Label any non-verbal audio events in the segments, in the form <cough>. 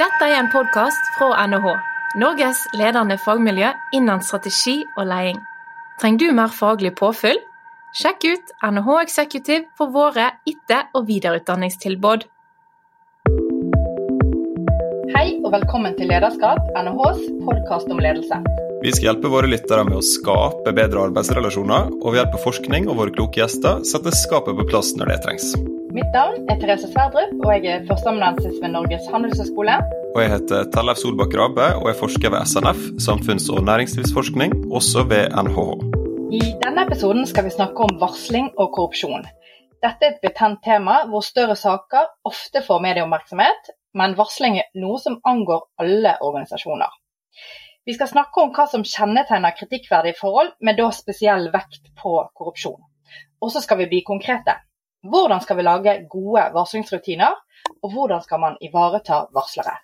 Dette er en podkast fra NHH, Norges ledende fagmiljø innen strategi og leding. Trenger du mer faglig påfyll? Sjekk ut NHH Executive for våre etter- og videreutdanningstilbud. Hei og velkommen til Lederskap, NHHs podkast om ledelse. Vi skal hjelpe våre lyttere med å skape bedre arbeidsrelasjoner, og ved hjelp av forskning og våre kloke gjester sette skapet på plass når det trengs. Mitt navn er Therese Sverdrup, og jeg er førsteamanuensis ved Norges handelshøyskole. Og jeg heter Tellef Solbakk Rabe og er forsker ved SNF, samfunns- og næringslivsforskning, også ved NHH. I denne episoden skal vi snakke om varsling og korrupsjon. Dette er et betent tema hvor større saker ofte får medieoppmerksomhet, men varsling er noe som angår alle organisasjoner. Vi skal snakke om hva som kjennetegner kritikkverdige forhold, med da spesiell vekt på korrupsjon. Og så skal vi bli konkrete. Hvordan skal vi lage gode varslingsrutiner, og hvordan skal man ivareta varslere?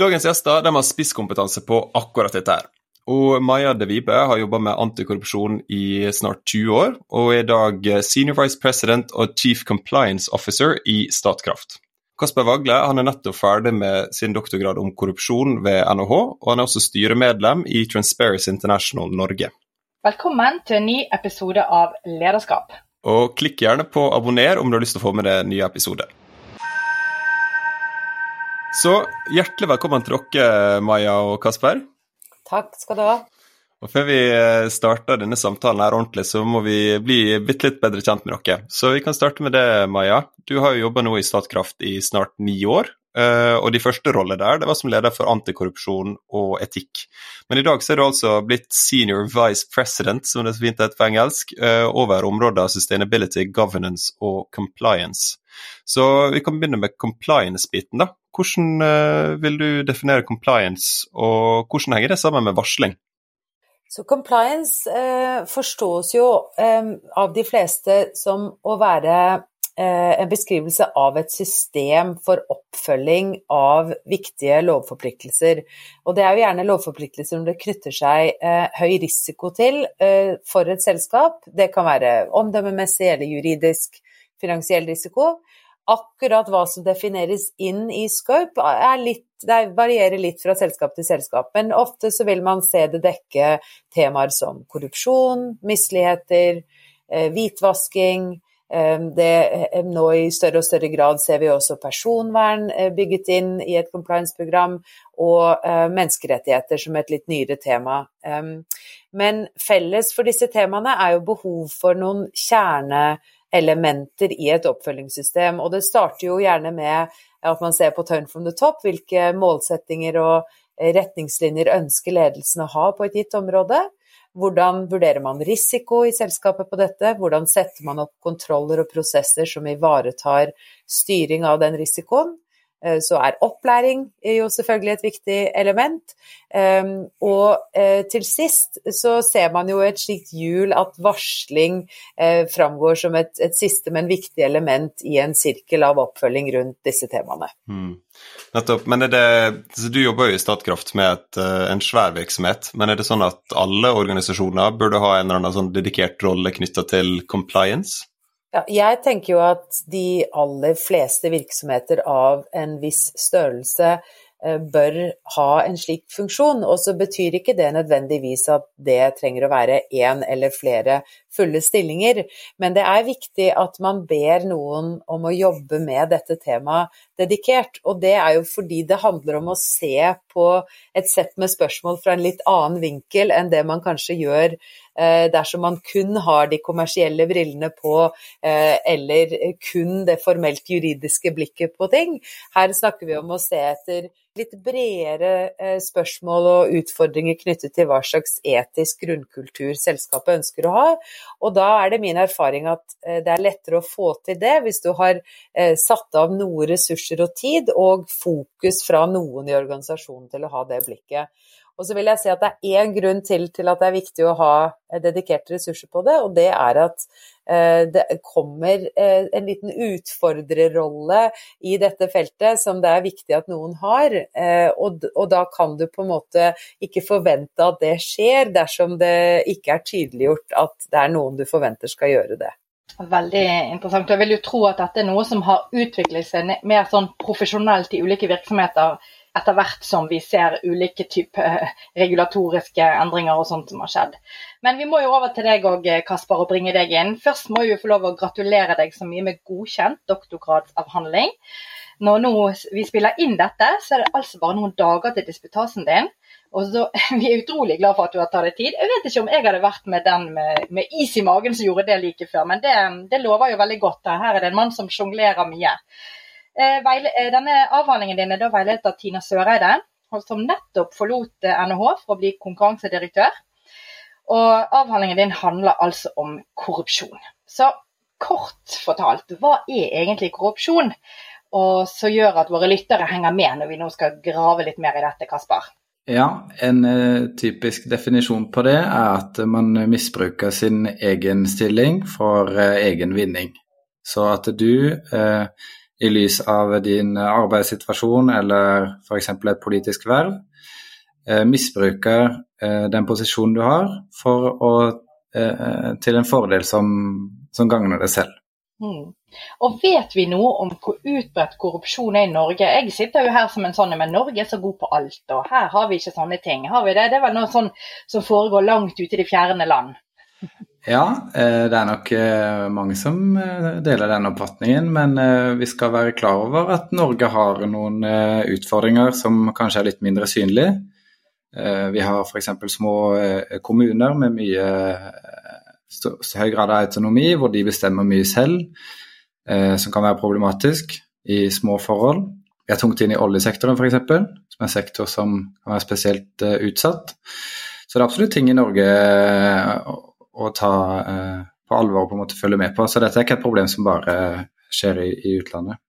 Dagens gjester de har spisskompetanse på akkurat dette. her. Og Maja De Vibe har jobba med antikorrupsjon i snart 20 år, og er i dag senior vice president og chief compliance officer i Statkraft. Kasper Vagle han er nettopp ferdig med sin doktorgrad om korrupsjon ved NHH, og han er også styremedlem i Transparency International Norge. Velkommen til en ny episode av Lederskap. Og klikk gjerne på abonner om du har lyst til å få med deg nye episoder. Så hjertelig velkommen til dere, Maja og Kasper. Takk skal du ha. Og Før vi eh, starter denne samtalen her ordentlig, så må vi bli bitte litt bedre kjent med dere. Så vi kan starte med det, Maja. Du har jo jobba nå i Statkraft i snart ni år. Eh, og de første rollene der det var som leder for antikorrupsjon og etikk. Men i dag så er du altså blitt senior vice president, som det så fint heter på engelsk, eh, over områder sustainability, governance og compliance. Så vi kan begynne med compliance-biten. da. Hvordan uh, vil du definere compliance, og hvordan henger det sammen med varsling? Så compliance eh, forstås jo eh, av de fleste som å være eh, en beskrivelse av et system for oppfølging av viktige lovforpliktelser. Og det er jo gjerne lovforpliktelser som det knytter seg eh, høy risiko til eh, for et selskap. Det kan være omdømmemessig eller juridisk finansiell risiko akkurat hva som defineres inn i scope, litt, varierer litt fra selskap til selskap. Men ofte så vil man se det dekke temaer som korrupsjon, misligheter, eh, hvitvasking. Eh, det, eh, nå i større og større grad ser vi også personvern bygget inn i et compliance-program, og menneskerettigheter som et litt nyere tema. Men felles for disse temaene er jo behov for noen kjerneelementer i et oppfølgingssystem. Og det starter jo gjerne med at man ser på turn from the top, hvilke målsettinger og retningslinjer ønsker ledelsen å ha på et gitt område. Hvordan vurderer man risiko i selskapet på dette? Hvordan setter man opp kontroller og prosesser som ivaretar styring av den risikoen? Eh, så er opplæring jo selvfølgelig et viktig element. Ehm, og eh, til sist så ser man jo et slikt hjul at varsling eh, framgår som et, et, siste, men viktig element i en sirkel av oppfølging rundt disse temaene. Mm. Nettopp. Men er det, Du jobber jo i Statkraft med et, en svær virksomhet, men er det sånn at alle organisasjoner burde ha en eller annen sånn dedikert rolle knytta til compliance? Ja, jeg tenker jo at de aller fleste virksomheter av en viss størrelse Eh, bør ha en slik funksjon. Og så betyr ikke det nødvendigvis at det trenger å være én eller flere fulle stillinger, men det er viktig at man ber noen om å jobbe med dette temaet dedikert. Og det er jo fordi det handler om å se på et sett med spørsmål fra en litt annen vinkel enn det man kanskje gjør dersom man kun har de kommersielle brillene på, eh, eller kun det formelt juridiske blikket på ting. Her snakker vi om å se etter litt bredere eh, spørsmål og utfordringer knyttet til hva slags etisk grunnkultur selskapet ønsker å ha. Og da er det min erfaring at eh, det er lettere å få til det hvis du har eh, satt av noe ressurser og tid og fokus fra noen i organisasjonen til å ha det blikket. Og så vil jeg si at det er én grunn til, til at det er viktig å ha dedikerte ressurser på det, og det er at Eh, det kommer eh, en liten utfordrerrolle i dette feltet som det er viktig at noen har. Eh, og, da kan du på en måte ikke forvente at det skjer dersom det ikke er tydeliggjort at det er noen du forventer skal gjøre det. Veldig interessant. Jeg vil jo tro at dette er noe som har utviklet seg mer sånn profesjonelt i ulike virksomheter etter hvert som vi ser ulike typer regulatoriske endringer og sånt som har skjedd. Men vi må jo over til deg òg, Kasper, og bringe deg inn. Først må vi få lov å gratulere deg så mye med godkjent doktorgradsavhandling. Når nå vi spiller inn dette, så er det altså bare noen dager til disputasen din. Og så, <laughs> Vi er utrolig glad for at du har tatt deg tid. Jeg vet ikke om jeg hadde vært med den med, med is i magen som gjorde det like før, men det, det lover jo veldig godt. Her er det en mann som sjonglerer mye. Eh, eh, denne avhandlingen din er da veiledet av Tina Søreide, som nettopp forlot NHH for å bli konkurransedirektør. Og avhandlingen din handler altså om korrupsjon. Så kort fortalt, hva er egentlig korrupsjon? Og så gjør at våre lyttere henger med når vi nå skal grave litt mer i dette, Kasper. Ja, en typisk definisjon på det er at man misbruker sin egen stilling for egen vinning. Så at du uh, i lys av din arbeidssituasjon eller f.eks. et politisk verv misbruker den posisjonen du har å, til en fordel som, som gagner deg selv. Mm. Og vet vi noe om hvor utbredt korrupsjon er i Norge? Jeg sitter jo her som en sånn, men Norge er så god på alt, og her har vi ikke sånne ting. Har vi det? Det er vel noe sånn som foregår langt ute i de fjerne land? Ja, eh, det er nok eh, mange som eh, deler den oppfatningen. Men vi skal være klar over at Norge har noen utfordringer som kanskje er litt mindre synlige. Vi har f.eks. små kommuner med mye høy grad av autonomi, hvor de bestemmer mye selv som kan være problematisk i små forhold. Vi er tungt inn i oljesektoren f.eks., som er en sektor som kan være spesielt utsatt. Så det er absolutt ting i Norge å, ta eh, på alvor og på en måte følge med på. Så dette er ikke et problem som bare skjer i, i utlandet.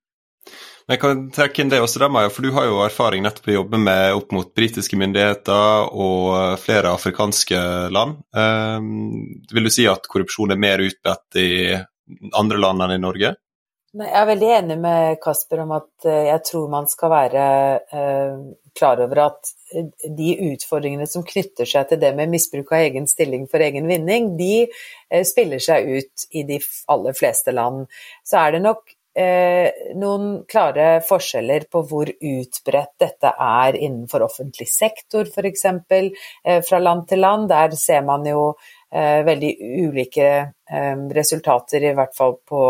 Jeg kan trekke inn det også, da, Maja, for du har jo erfaring nettopp å jobbe med opp mot britiske myndigheter og flere afrikanske land. Um, vil du si at korrupsjon er mer utbredt i andre land enn i Norge? Jeg er veldig enig med Kasper om at eh, jeg tror man skal være eh, klar over at eh, de utfordringene som knytter seg til det med misbruk av egen stilling for egen vinning, de spiller seg ut i de aller fleste land. Så er det nok noen klare forskjeller på hvor utbredt dette er innenfor offentlig sektor, f.eks. fra land til land. Der ser man jo eh, veldig ulike eh, resultater, i hvert fall på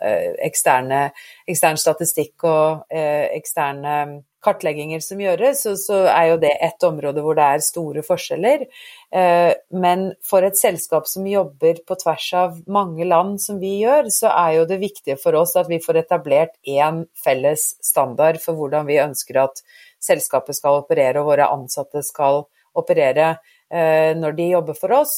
eh, eksterne, ekstern statistikk og eh, eksterne kartlegginger som gjøres, så, så, er jo det et område hvor det er store forskjeller. Eh, men for et selskap som jobber på tvers av mange land som vi gjør, så er jo det viktige for oss at vi får etablert én felles standard for hvordan vi ønsker at selskapet skal operere og våre ansatte skal operere. Eh, når de jobber for oss.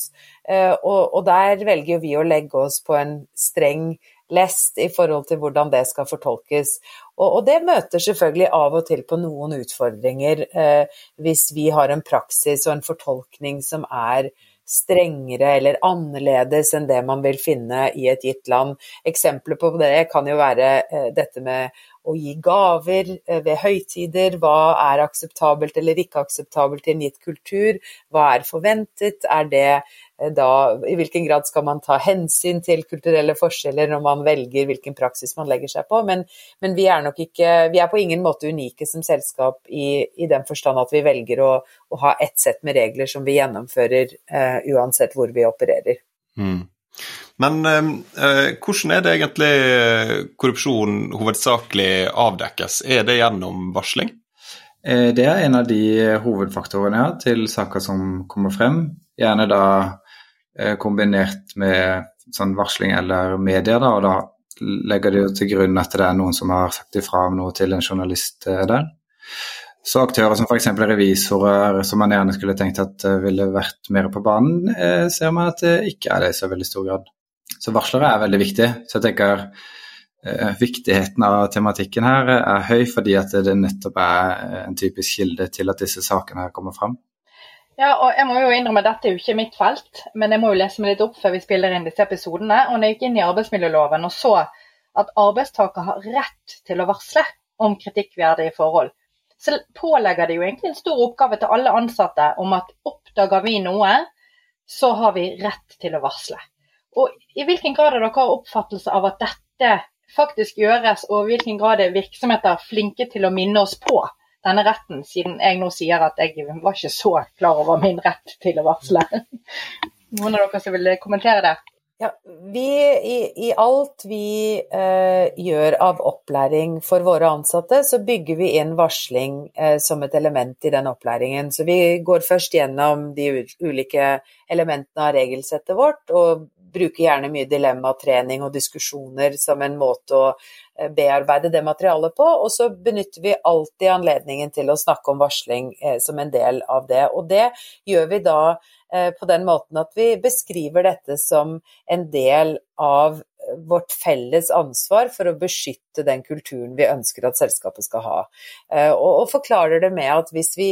Eh, og, der velger vi å legge oss på en streng lest i forhold til hvordan det skal fortolkes. Og, det møter selvfølgelig av og til på noen utfordringer eh, hvis vi har en praksis og en fortolkning som er strengere eller annerledes enn det man vil finne i et gitt land. Eksempler på det kan jo være dette med å gi gaver eh, ved høytider. Hva er akseptabelt eller ikke akseptabelt i en gitt kultur? Hva er forventet? Er det eh, da, I hvilken grad skal man ta hensyn til kulturelle forskjeller når man velger hvilken praksis man legger seg på? Men, men vi er nok ikke, vi er på ingen måte unike som selskap i, i den forstand at vi velger å, å, ha ett sett med regler som vi gjennomfører uh, uansett hvor vi opererer. Mm. Men ehm, eh, hvordan er det egentlig eh, korrupsjon hovedsakelig avdekkes? Er det gjennom varsling? Eh, det er en av de hovedfaktorene ja, til saker som kommer frem. Gjerne da eh, kombinert med sånn varsling eller medier, da, og da legger de til grunn at det er noen som har sagt ifra om noe til en journalist der. Så aktører som f.eks. revisorer, som man gjerne skulle tenkt at ville vært mer på banen, ser man at det ikke er det i så veldig stor grad. Så varslere er veldig viktig. Så jeg tenker eh, viktigheten av tematikken her er høy, fordi at det nettopp er en typisk kilde til at disse sakene her kommer fram. Ja, og jeg må jo innrømme at Dette er jo ikke mitt felt, men jeg må jo lese meg litt opp før vi spiller inn disse episodene. og når jeg gikk inn i arbeidsmiljøloven og så at arbeidstaker har rett til å varsle om kritikkverdige forhold, så pålegger det jo egentlig en stor oppgave til alle ansatte om at oppdager vi noe, så har vi rett til å varsle. Og I hvilken grad har dere oppfattelse av at dette faktisk gjøres, og i hvilken grad er virksomheter flinke til å minne oss på denne retten, siden jeg nå sier at jeg var ikke så klar over min rett til å varsle? <laughs> Noen av dere som vil kommentere det? Ja, vi, i, i, alt vi eh, gjør av opplæring for våre ansatte, så bygger vi inn varsling eh, som et element i den opplæringen. Så vi går først gjennom de ulike elementene av regelsettet vårt, og bruker gjerne mye dilemmatrening og diskusjoner som en måte å eh, bearbeide det materialet på. Og så benytter vi alltid anledningen til å snakke om varsling eh, som en del av det. Og det gjør vi da Eh, på den måten at vi beskriver dette som en del av vårt felles ansvar for å beskytte den kulturen vi ønsker at selskapet skal ha. Eh, og, forklarer det med at hvis vi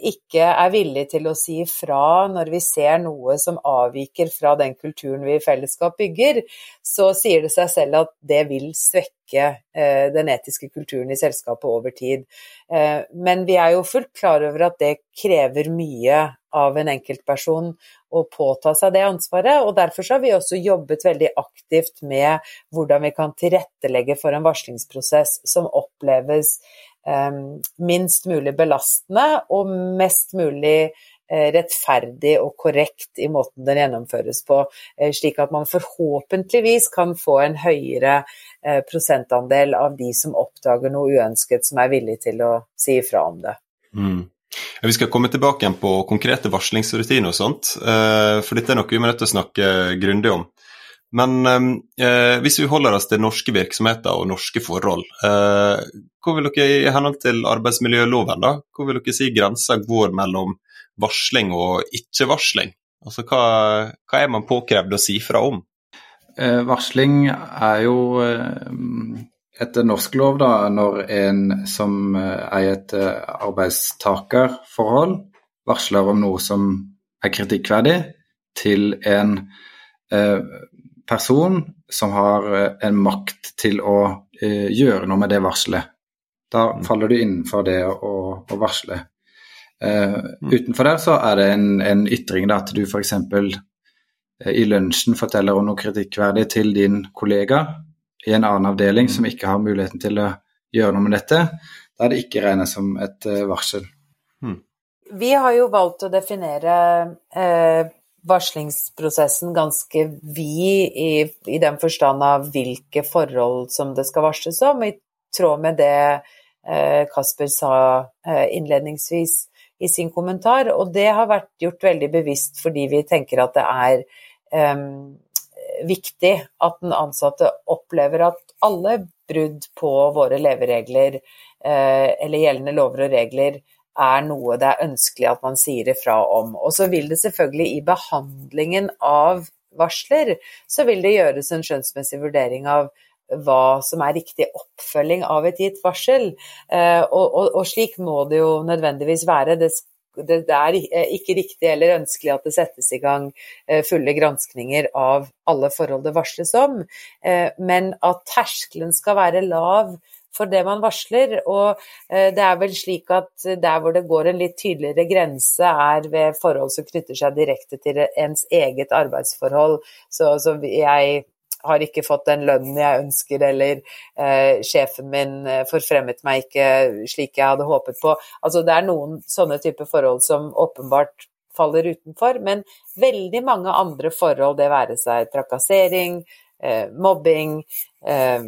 ikke er villige til å si ifra når vi ser noe som avviker fra den kulturen vi i fellesskap bygger, så sier det seg selv at det vil svekke eh, den etiske kulturen i selskapet over tid. Eh, men vi er jo fullt klar over at det krever mye av en enkeltperson å påta seg det ansvaret, og derfor har vi også jobbet veldig aktivt med hvordan vi kan tilrettelegge for en varslingsprosess som oppleves minst mulig belastende og mest mulig eh, rettferdig og korrekt i måten den gjennomføres på, eh, slik at man forhåpentligvis kan få en høyere eh, prosentandel av de som oppdager noe uønsket, som er villig til å si ifra om det. Mm. Vi skal komme tilbake igjen på konkrete varslingsrutiner og sånt, for dette er noe vi må snakke grundig om. Men ehm, eh, hvis vi holder oss til norske virksomheter og norske forhold, eh, hvor vil dere i henhold til arbeidsmiljøloven da, hvor vil dere si grensa går mellom varsling og ikke-varsling? Altså hva, hva, er man påkrevd å si fra om? Eh, varsling er jo eh, etter norsk lov da, når en som eh, er et eh, arbeidstakerforhold varsler om noe som er kritikkverdig, til en person som har eh, en makt til å eh, gjøre noe med det varselet. Da mm. faller du innenfor det å, å varsle. Eh, mm. Utenfor der så er det en, en ytring da, at du f.eks. Eh, i lunsjen forteller om noe kritikkverdig til din kollega i en annen avdeling mm. som ikke har muligheten til å gjøre noe med dette. Da er det ikke regnet som et varsel. Mm. Vi har jo valgt å definere eh, varslingsprosessen ganske vid i, i, den forstand av hvilke forhold som det skal varsles om, i tråd med det eh, Kasper sa eh, innledningsvis i sin kommentar. Og det har vært gjort veldig bevisst fordi vi tenker at det er eh, viktig at den ansatte opplever at alle brudd på våre leveregler eh, eller gjeldende lover og regler er noe det er ønskelig at man sier ifra om. Og så vil det selvfølgelig i behandlingen av varsler, så vil det gjøres en skjønnsmessig vurdering av hva som er riktig oppfølging av et gitt varsel. Eh, og, og, og slik må det jo nødvendigvis være. Det, det, er ikke riktig eller ønskelig at det settes i gang eh, fulle granskninger av alle forhold det varsles om, eh, men at terskelen skal være lav for det man varsler. Og eh, det er vel slik at der hvor det går en litt tydeligere grense, er ved forhold som knytter seg direkte til ens eget arbeidsforhold. Så, så jeg har ikke fått den lønnen jeg ønsker, eller eh, sjefen min eh, forfremmet meg ikke slik jeg hadde håpet på. Altså det er noen sånne typer forhold som åpenbart faller utenfor, men veldig mange andre forhold, det være seg trakassering, mobbing, eh,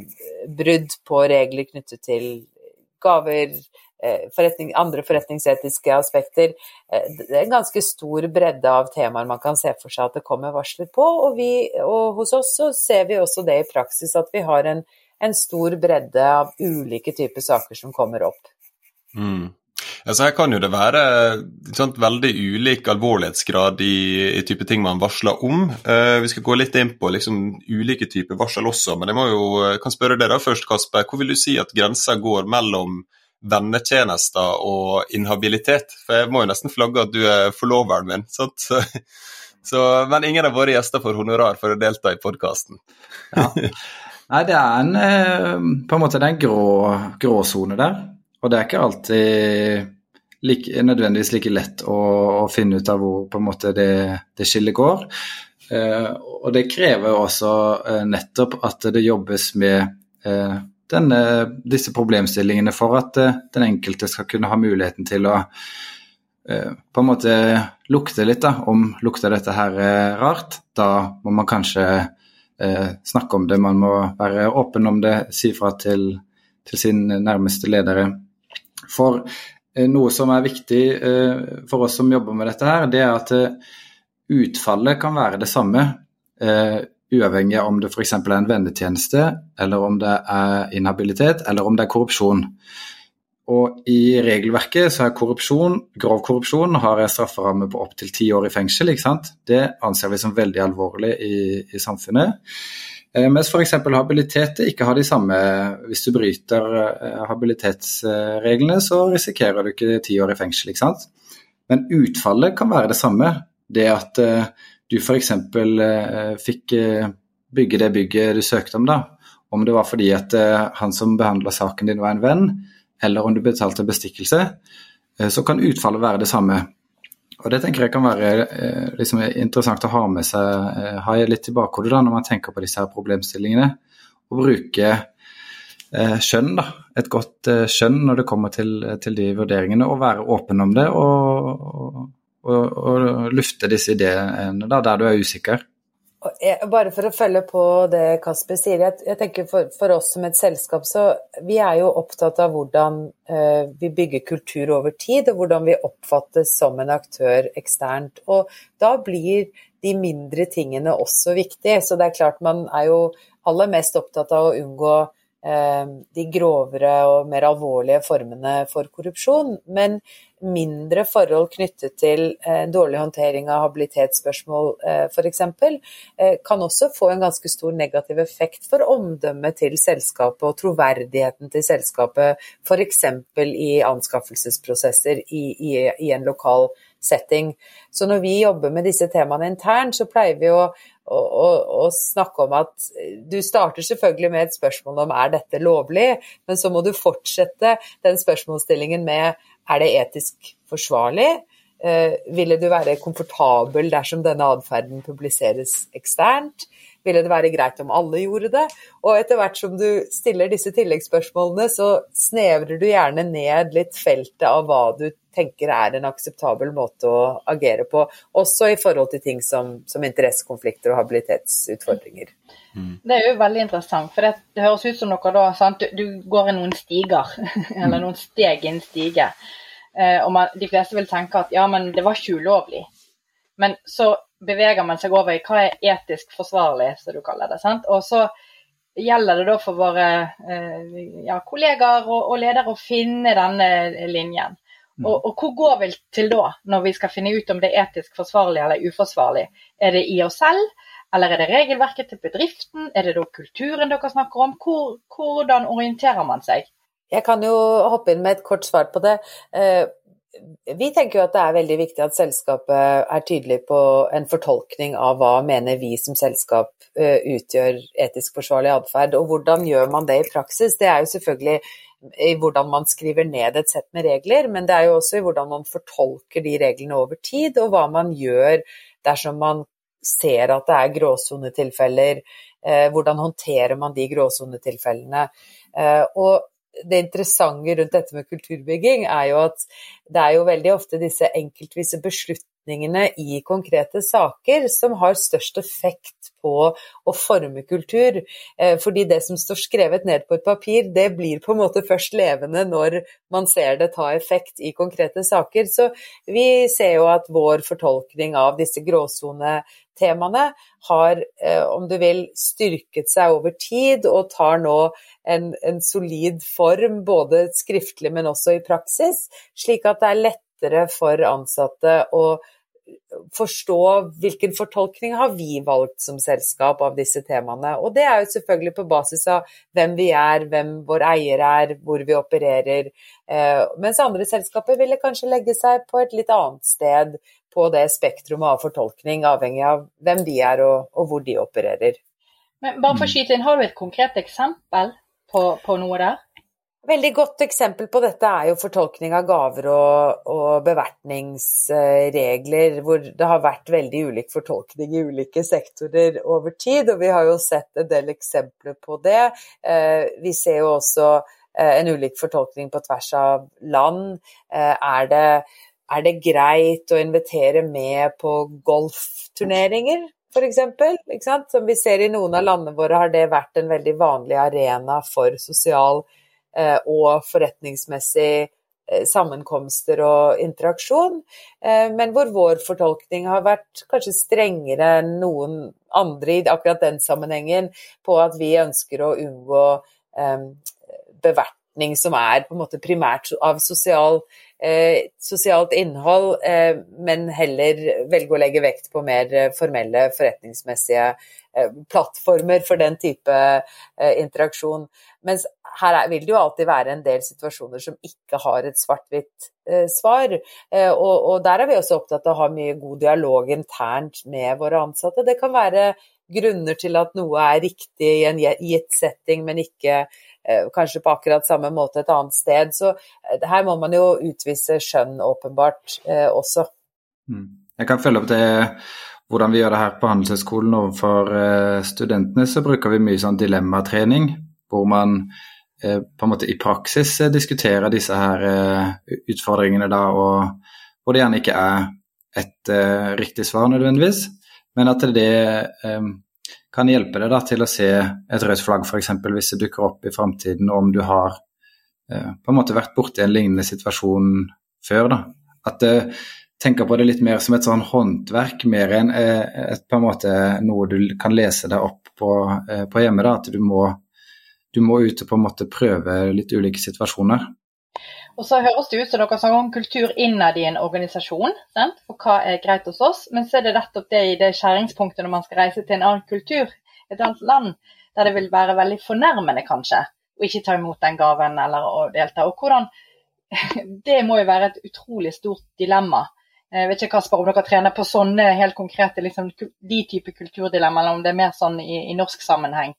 brudd på regler knyttet til gaver, eh, forretning, andre forretningsetiske aspekter. Eh, det er en ganske stor bredde av temaer man kan se for seg at det kommer varsler på. Og, vi, og hos oss så ser vi også det i praksis, at vi har en, en stor bredde av ulike typer saker som kommer opp. Mm. Altså her kan jo det være sant, veldig ulik alvorlighetsgrad i, i, type ting man varsler om. Uh, vi skal gå litt inn på liksom, ulike typer varsel også, men jeg må jo, eh, kan spørre deg da først, Kasper. Hvor vil du si at grensa går mellom vennetjenester og inhabilitet? For jeg må jo nesten flagge at du er forloveren min. sant? Så, så, men ingen av våre gjester får honorar for å delta i podkasten. Ja. Nei, det er en, eh, på en måte den grå gråsone der. Og det er ikke alltid like, nødvendigvis like lett å, å, finne ut av hvor på en måte det, det skillet går. Eh, og det krever også eh, nettopp at det jobbes med eh, denne, disse problemstillingene for at den enkelte skal kunne ha muligheten til å på en måte lukte litt, da. Om lukter dette her rart, da må man kanskje snakke om det. Man må være åpen om det, si fra til, til sin nærmeste ledere. For noe som er viktig for oss som jobber med dette her, det er at utfallet kan være det samme uavhengig av om det f.eks. er en vennetjeneste, eller om det er inhabilitet, eller om det er korrupsjon. Og I regelverket så er korrupsjon, grov korrupsjon har en strafferamme på opptil ti år i fengsel. ikke sant? Det anser vi som veldig alvorlig i, i samfunnet. Eh, mens f.eks. habilitet ikke har de samme Hvis du bryter eh, habilitetsreglene, så risikerer du ikke ti år i fengsel. ikke sant? Men utfallet kan være det samme. Det at eh, du f.eks. Fikk bygge det bygget du søkte om, da. Om det var fordi at han som behandla saken din var en venn, eller om du betalte bestikkelse, så kan utfallet være det samme. Og Det tenker jeg kan være eh, liksom, interessant å ha med seg, eh, ha litt i bakhodet da, når man tenker på disse her problemstillingene. Og bruke skjønn, da. Et godt skjønn når det kommer til, til, de vurderingene, og være åpen om det. og, og og, og lufte disse ideene da, der du er usikker. Bare for å følge på det Kasper sier. Jeg, jeg tenker for, for, oss som et selskap, så vi er jo opptatt av hvordan eh, vi bygger kultur over tid, og hvordan vi oppfattes som en aktør eksternt. Og da blir de mindre tingene også viktige. Så det er klart man er jo aller mest opptatt av å unngå eh, de grovere og mer alvorlige formene for korrupsjon. Men mindre forhold knyttet til eh, dårlig håndtering av habilitetsspørsmål eh, f.eks., eh, kan også få en ganske stor negativ effekt for omdømmet til selskapet og troverdigheten til selskapet, f.eks. i anskaffelsesprosesser i, i, i en lokal setting. Så når vi jobber med disse temaene internt, så pleier vi å, og, og, og, snakke om at du starter selvfølgelig med et spørsmål om er dette lovlig, men så må du fortsette den spørsmålsstillingen med er det etisk forsvarlig? Eh, ville du være komfortabel dersom denne atferden publiseres eksternt? Ville det være greit om alle gjorde det? Og etter hvert som du stiller disse tilleggsspørsmålene, så snevrer du gjerne ned litt feltet av hva du tenker er en akseptabel måte å agere på, også i forhold til ting som, som interessekonflikter og habilitetsutfordringer. Mm. Det er jo veldig interessant, for det, det høres ut som noe da, sant? Du, du går i noen stiger, <laughs> eller noen steg i en stige. Eh, og man, de fleste vil tenke at ja, men det var ikke ulovlig. Men så beveger man seg over i hva er etisk forsvarlig, som du kaller det. sant? Og så gjelder det da for våre eh, ja, kollegaer og, og, ledere å finne denne linjen. Mm. Og, og, hvor går vi til da, når vi skal finne ut om det er etisk forsvarlig eller uforsvarlig? Er det i oss selv, eller er det regelverket til bedriften? Er det da kulturen dere snakker om? Hvor, hvordan orienterer man seg? Jeg kan jo hoppe inn med et kort svar på det. Vi tenker jo at det er veldig viktig at selskapet er tydelig på en fortolkning av hva mener vi som selskap eh, utgjør etisk forsvarlig atferd, og hvordan gjør man det i praksis. Det er jo selvfølgelig i hvordan man skriver ned et sett med regler, men det er jo også i hvordan man fortolker de reglene over tid, og hva man gjør dersom man ser at det er gråsonetilfeller. Eh, hvordan håndterer man de gråsonetilfellene? Eh, og det interessante rundt dette med kulturbygging er jo at det er jo veldig ofte disse enkeltvise beslutningene i konkrete saker som har størst effekt på å forme kultur. Eh, fordi det som står skrevet ned på et papir, det blir på en måte først levende når man ser det ta effekt i konkrete saker. Så vi ser jo at vår fortolkning av disse gråsonetemaene har, eh, om du vil, styrket seg over tid og tar nå en, en solid form, både skriftlig, men også i praksis, slik at det er lettere for ansatte å forstå hvilken fortolkning har vi valgt som selskap av disse temaene. Og det er jo selvfølgelig på basis av hvem vi er, hvem vår eier er, hvor vi opererer. Eh, mens andre selskaper ville kanskje legge seg på et litt annet sted på det spektrumet av fortolkning, avhengig av hvem de er og, og hvor de opererer. Men bare for å skyte inn, Har du et konkret eksempel på, på noe der? Veldig godt eksempel på dette er jo fortolkning av gaver og, og bevertningsregler, hvor det har vært veldig ulik fortolkning i ulike sektorer over tid. Og vi har jo sett en del eksempler på det. Eh, vi ser jo også eh, en ulik fortolkning på tvers av land. Eh, er det, er det greit å invitere med på golfturneringer? f.eks. Som vi ser i noen av landene våre har det vært en veldig vanlig arena for sosial og forretningsmessig eh, sammenkomster og interaksjon, eh, men hvor vår fortolkning har vært kanskje strengere enn noen andre i akkurat den sammenhengen, på at vi ønsker å unngå bevertning som er på en måte primært av sosial, sosialt innhold, men heller velge å legge vekt på mer formelle forretningsmessige plattformer for den type interaksjon. Mens her vil det jo alltid være en del situasjoner som ikke har et svart-hvitt eh, svar. Eh, og, og, der er vi også opptatt av å ha mye god dialog internt med våre ansatte. Det kan være grunner til at noe er riktig i en gitt setting, men ikke eh, kanskje på akkurat samme måte et annet sted. Så eh, her må man jo utvise skjønn åpenbart eh, også. Mm. Jeg kan følge opp det hvordan vi gjør det her på Handelshøyskolen overfor eh, studentene. Så bruker vi mye sånn dilemmatrening, hvor man på en måte i praksis eh, diskutere disse her eh, utfordringene da, og hvor det gjerne ikke er et riktig svar nødvendigvis, men at det kan hjelpe deg da til å se et rødt flagg f.eks. hvis det dukker opp i framtiden, om du har på en måte vært borti en lignende situasjon før. da. At du tenker på det litt mer som et sånn håndverk, mer enn et, på en måte noe du kan lese deg opp på, på hjemme. da, At du må du må ut og på en måte prøve litt ulike situasjoner. Og så høres det ut som dere snakker om kultur innad i en organisasjon, sant? for hva er greit hos oss. Men så er det nettopp det i det skjæringspunktet når man skal reise til en annen kultur, et annet land, der det vil være veldig fornærmende kanskje å ikke ta imot den gaven eller å delta. Og hvordan, <laughs> Det må jo være et utrolig stort dilemma. Jeg vet ikke Kasper, om dere trener på sånne helt konkrete liksom, de type kulturdilemma, eller om det er mer sånn i, i norsk sammenheng?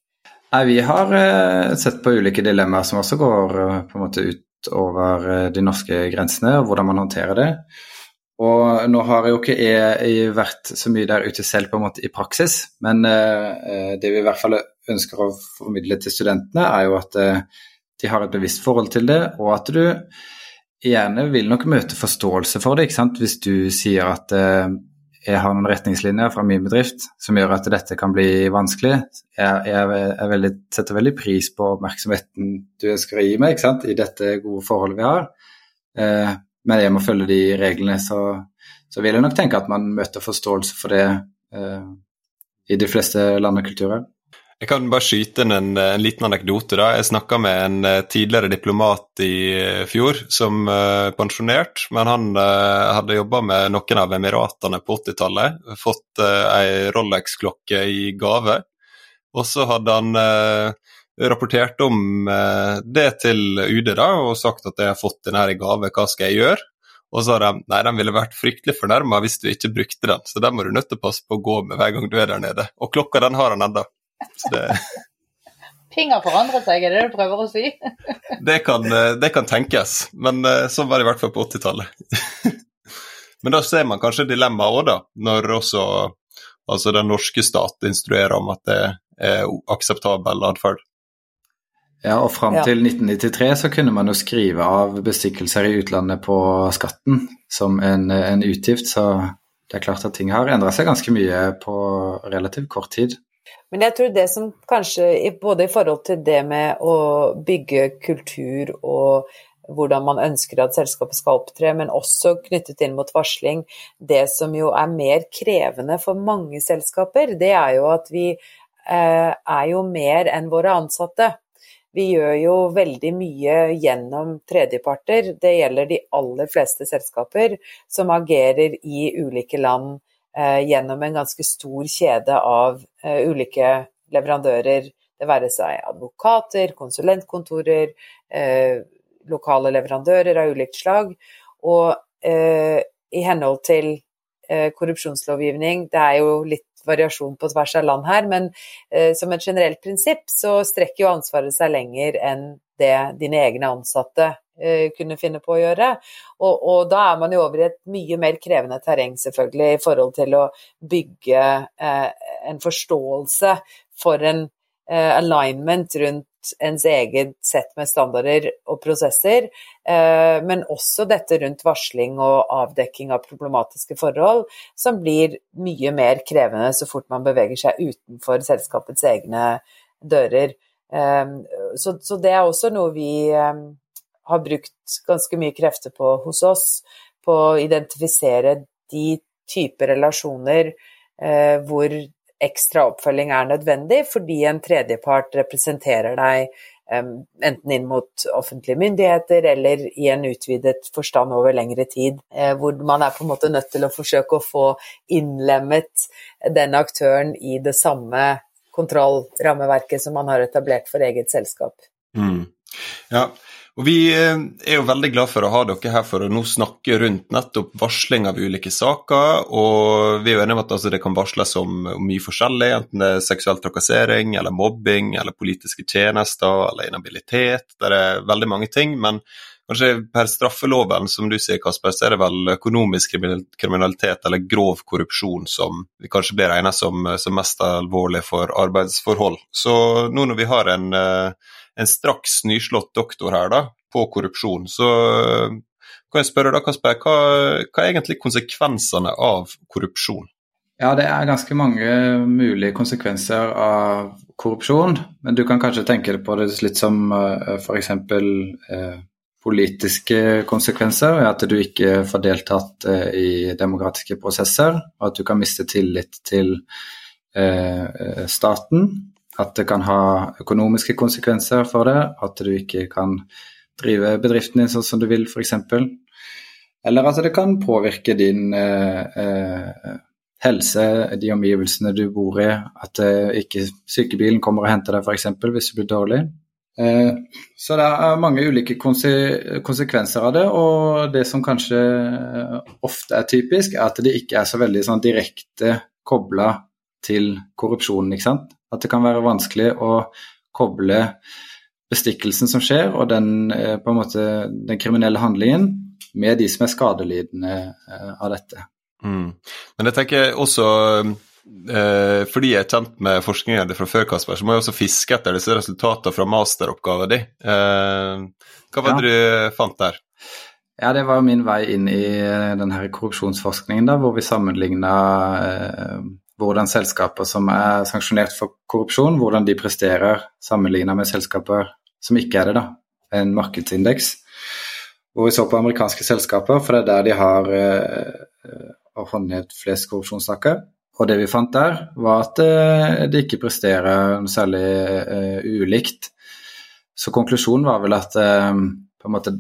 Nei, Vi har uh, sett på ulike dilemmaer som også går uh, på en måte utover uh, de norske grensene, og hvordan man håndterer det. Og nå har jo ikke jeg vært så mye der ute selv på en måte i praksis, men det vi i hvert fall ønsker å formidle til studentene, er jo at de har et bevisst forhold til det, og at du gjerne vil nok møte forståelse for det. ikke sant? Hvis du sier at jeg har noen retningslinjer fra min bedrift som gjør at dette kan bli vanskelig. Jeg, jeg, jeg veldig, setter veldig pris på oppmerksomheten du ønsker å gi meg i dette gode forholdet vi har. Eh, men jeg må følge de reglene, så, så, vil jeg nok tenke at man møter forståelse for det eh, i de fleste land og kulturer. Jeg kan bare skyte inn en, en liten anekdote. da. Jeg snakka med en uh, tidligere diplomat i uh, fjor som uh, pensjonert, men han uh, hadde jobba med noen av Emiratene på 80-tallet. Fått uh, ei Rolex-klokke i gave. Og så hadde han rapportert om det til UD da, og sagt at jeg har fått den her i gave, hva skal jeg gjøre? Og så har de nei, de ville vært fryktelig fornærma hvis du ikke brukte den, så den må du nødt til å passe på å gå med hver gang du er der nede. Og klokka den har han ennå. Det... Ting har forandret seg, er det det du prøver å si? det, kan, eh, det, kan, tenkes, men sånn var det i hvert fall på 80-tallet. <laughs> men da ser man kanskje dilemmaet òg, da, når også altså den norske stat instruerer om at det er akseptabel atferd. Ja, og fram til 1993 så kunne man jo skrive av bestikkelser i utlandet på skatten som en, en utgift, så det er klart at ting har endra seg ganske mye på relativt kort tid. Men jeg tror det som kanskje, både i forhold til det med å bygge kultur og hvordan man ønsker at selskapet skal opptre, men også knyttet inn mot varsling. Det som jo er mer krevende for mange selskaper, det er jo at vi eh, er jo mer enn våre ansatte. Vi gjør jo veldig mye gjennom tredjeparter. Det gjelder de aller fleste selskaper som agerer i ulike land gjennom en ganske stor kjede av eh, ulike leverandører. Det være seg advokater, konsulentkontorer, eh, lokale leverandører av ulikt slag. Og i henhold til korrupsjonslovgivning, det er jo litt variasjon på tvers av land her, men eh, som et generelt prinsipp så strekker jo ansvaret seg lenger enn det dine egne ansatte eh, kunne finne på å gjøre. Og, og, da er man jo over i et mye mer krevende terreng, selvfølgelig, i forhold til å bygge eh, en forståelse for en eh, alignment rundt ens eget sett med standarder og prosesser, eh, men også dette rundt varsling og avdekking av problematiske forhold, som blir mye mer krevende så fort man beveger seg utenfor selskapets egne dører. Eh, så, så det er også noe vi eh, har brukt ganske mye krefter på hos oss, på å identifisere de typer relasjoner hvor ekstra oppfølging er nødvendig fordi en tredjepart representerer deg enten inn mot offentlige myndigheter eller i en utvidet forstand over lengre tid, eh, hvor man er på en måte nødt til å forsøke å få innlemmet den aktøren i det samme kontrollrammeverket som man har etablert for eget selskap. Mm. Ja, og Vi eh, er jo veldig glad for å ha dere her for å nå snakke rundt nettopp varsling av ulike saker. og Vi er jo enige om at altså, det kan varsles om, om, mye forskjellig, enten det er seksuell trakassering, eller mobbing, eller politiske tjenester, eller inhabilitet. Det er veldig mange ting. men kanskje per straffeloven, som du sier, Kasper, så er det vel økonomisk kriminalitet eller grov korrupsjon som vi kanskje blir regnet som, som mest alvorlig for arbeidsforhold. Så nå når vi har en uh, en straks nyslått doktor her da, på korrupsjon. Så eh, kan jeg spørre da, Kasper, hva, hva er egentlig konsekvensene av korrupsjon? Ja, det er ganske mange mulige konsekvenser av korrupsjon. Men du kan kanskje tenke på det litt som uh, f.eks. Uh, politiske konsekvenser. At du ikke får deltatt uh, i demokratiske prosesser, og at du kan miste tillit til staten. At det kan ha økonomiske konsekvenser for det, at du ikke kan drive bedriften din sånn som du vil, f.eks. Eller at det kan påvirke din eh, eh, helse, de omgivelsene du bor i. At eh, ikke sykebilen kommer og henter deg, f.eks. hvis du blir dårlig. Eh, så det er mange ulike konsekvenser av det, og det som kanskje ofte er typisk, er at det ikke er så veldig sånn direkte kobla til korrupsjonen. ikke sant? At det kan være vanskelig å koble bestikkelsen som skjer, og den, eh, måte, den kriminelle handlingen med de som er skadelidende eh, av dette. Mm. Men jeg tenker også eh, fordi jeg er kjent med forskningen din fra før, Kasper, så må jeg også fiske etter disse resultatene fra masteroppgaven din. Eh, hva var det ja. du fant der? Ja, Det var min vei inn i denne korrupsjonsforskningen, da, hvor vi sammenligna hvordan selskaper som er sanksjonert for korrupsjon, hvordan de presterer sammenlignet med selskaper som ikke er det, da. En markedsindeks. Hvor vi så på amerikanske selskaper, for det er der de har eh, håndhevet flest korrupsjonssaker. Og det vi fant der, var at eh, de ikke presterer særlig eh, ulikt. Så konklusjonen var vel at eh, på en måte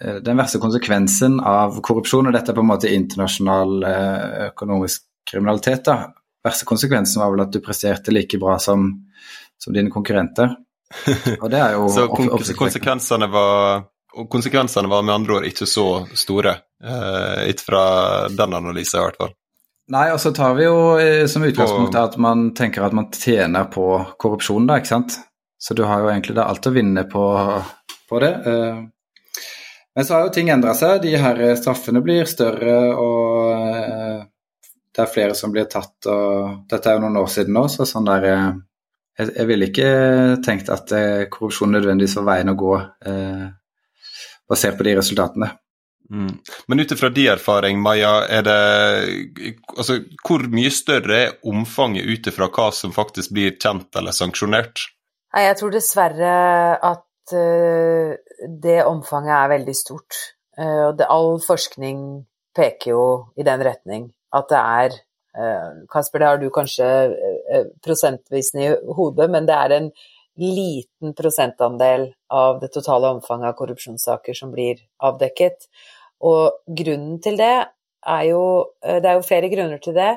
eh, den verste konsekvensen av korrupsjon, og dette er på en måte internasjonal eh, økonomisk kriminalitet. da. Verste konsekvensen var vel at du presterte like bra som, som dine konkurrenter. Og det er jo <laughs> Så konsekvensene var, konsekvensene var med andre ord ikke så store, ut ikke fra den analysen i hvert fall? Nei, og så tar vi jo eh, som utgangspunkt at man tenker at man tjener på korrupsjon, da, ikke sant. Så du har jo egentlig da alt å vinne på, på det. Eh, men så har jo ting endra seg. De her straffene blir større, og eh, det er flere som blir tatt. og Dette er jo noen år siden nå, så sånn der eh, Jeg, jeg ville ikke tenkt at eh, korrupsjon nødvendigvis var veien å gå, eh, basert på de resultatene. Mm. Men ut ifra din erfaring, Maja, er det altså, hvor mye større er omfanget ut ifra hva som faktisk blir kjent eller sanksjonert? Nei, jeg tror dessverre at uh, det omfanget er veldig stort. Uh, all forskning peker jo i den retning at det er eh, Kasper, det har du kanskje eh, prosentvis i hodet, men det er en liten prosentandel av det totale omfanget av korrupsjonssaker som blir avdekket. Og grunnen til det er jo eh, Det er jo flere grunner til det.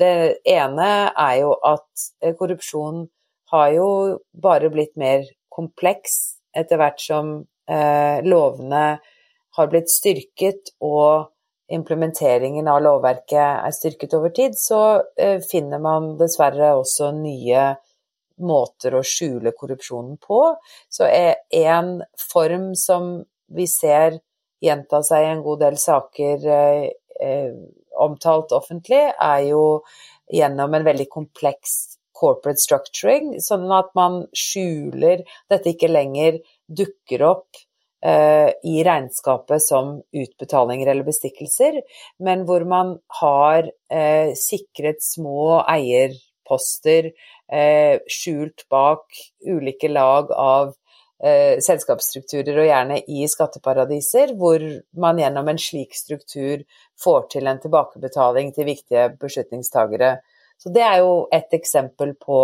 Det ene er jo at korrupsjon har jo bare blitt mer kompleks etter hvert som lovene har blitt styrket og implementeringen av lovverket er styrket over tid, så eh, finner man dessverre også nye måter å skjule korrupsjonen på. Så en form som vi ser gjenta seg i en god del saker eh, eh, omtalt offentlig, er jo gjennom en veldig kompleks corporate structuring, sånn at man skjuler Dette ikke lenger dukker opp eh, i regnskapet som utbetalinger eller bestikkelser, men hvor man har eh, sikret små eierposter eh, skjult bak ulike lag av eh, selskapsstrukturer, og gjerne i skatteparadiser, hvor man gjennom en slik struktur får til en tilbakebetaling til viktige beslutningstagere. Så det er jo et eksempel på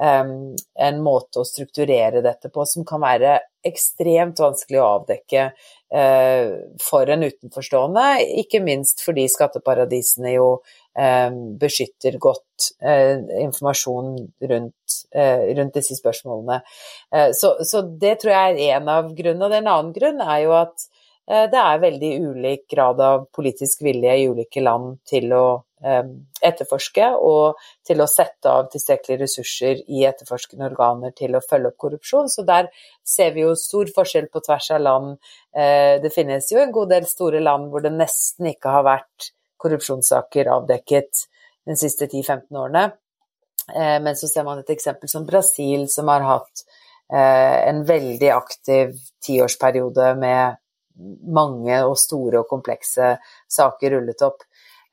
en måte å strukturere dette på som kan være ekstremt vanskelig å avdekke uh, for en utenforstående, ikke minst fordi skatteparadisene jo beskytter godt uh, informasjon rundt, uh, rundt, disse spørsmålene. Så, så, det tror jeg er en av grunnene. Og en annen grunn er jo at det er veldig ulik grad av politisk vilje i ulike land til å Eh, etterforske, og til å sette av tilstrekkelige ressurser i etterforskende organer til å følge opp korrupsjon. Så der ser vi jo stor forskjell på tvers av land. Eh, det finnes jo en god del store land hvor det nesten ikke har vært korrupsjonssaker avdekket de siste 10-15 årene. Eh, men så ser man et eksempel som Brasil, som har hatt en veldig aktiv tiårsperiode med mange og store og komplekse saker rullet opp.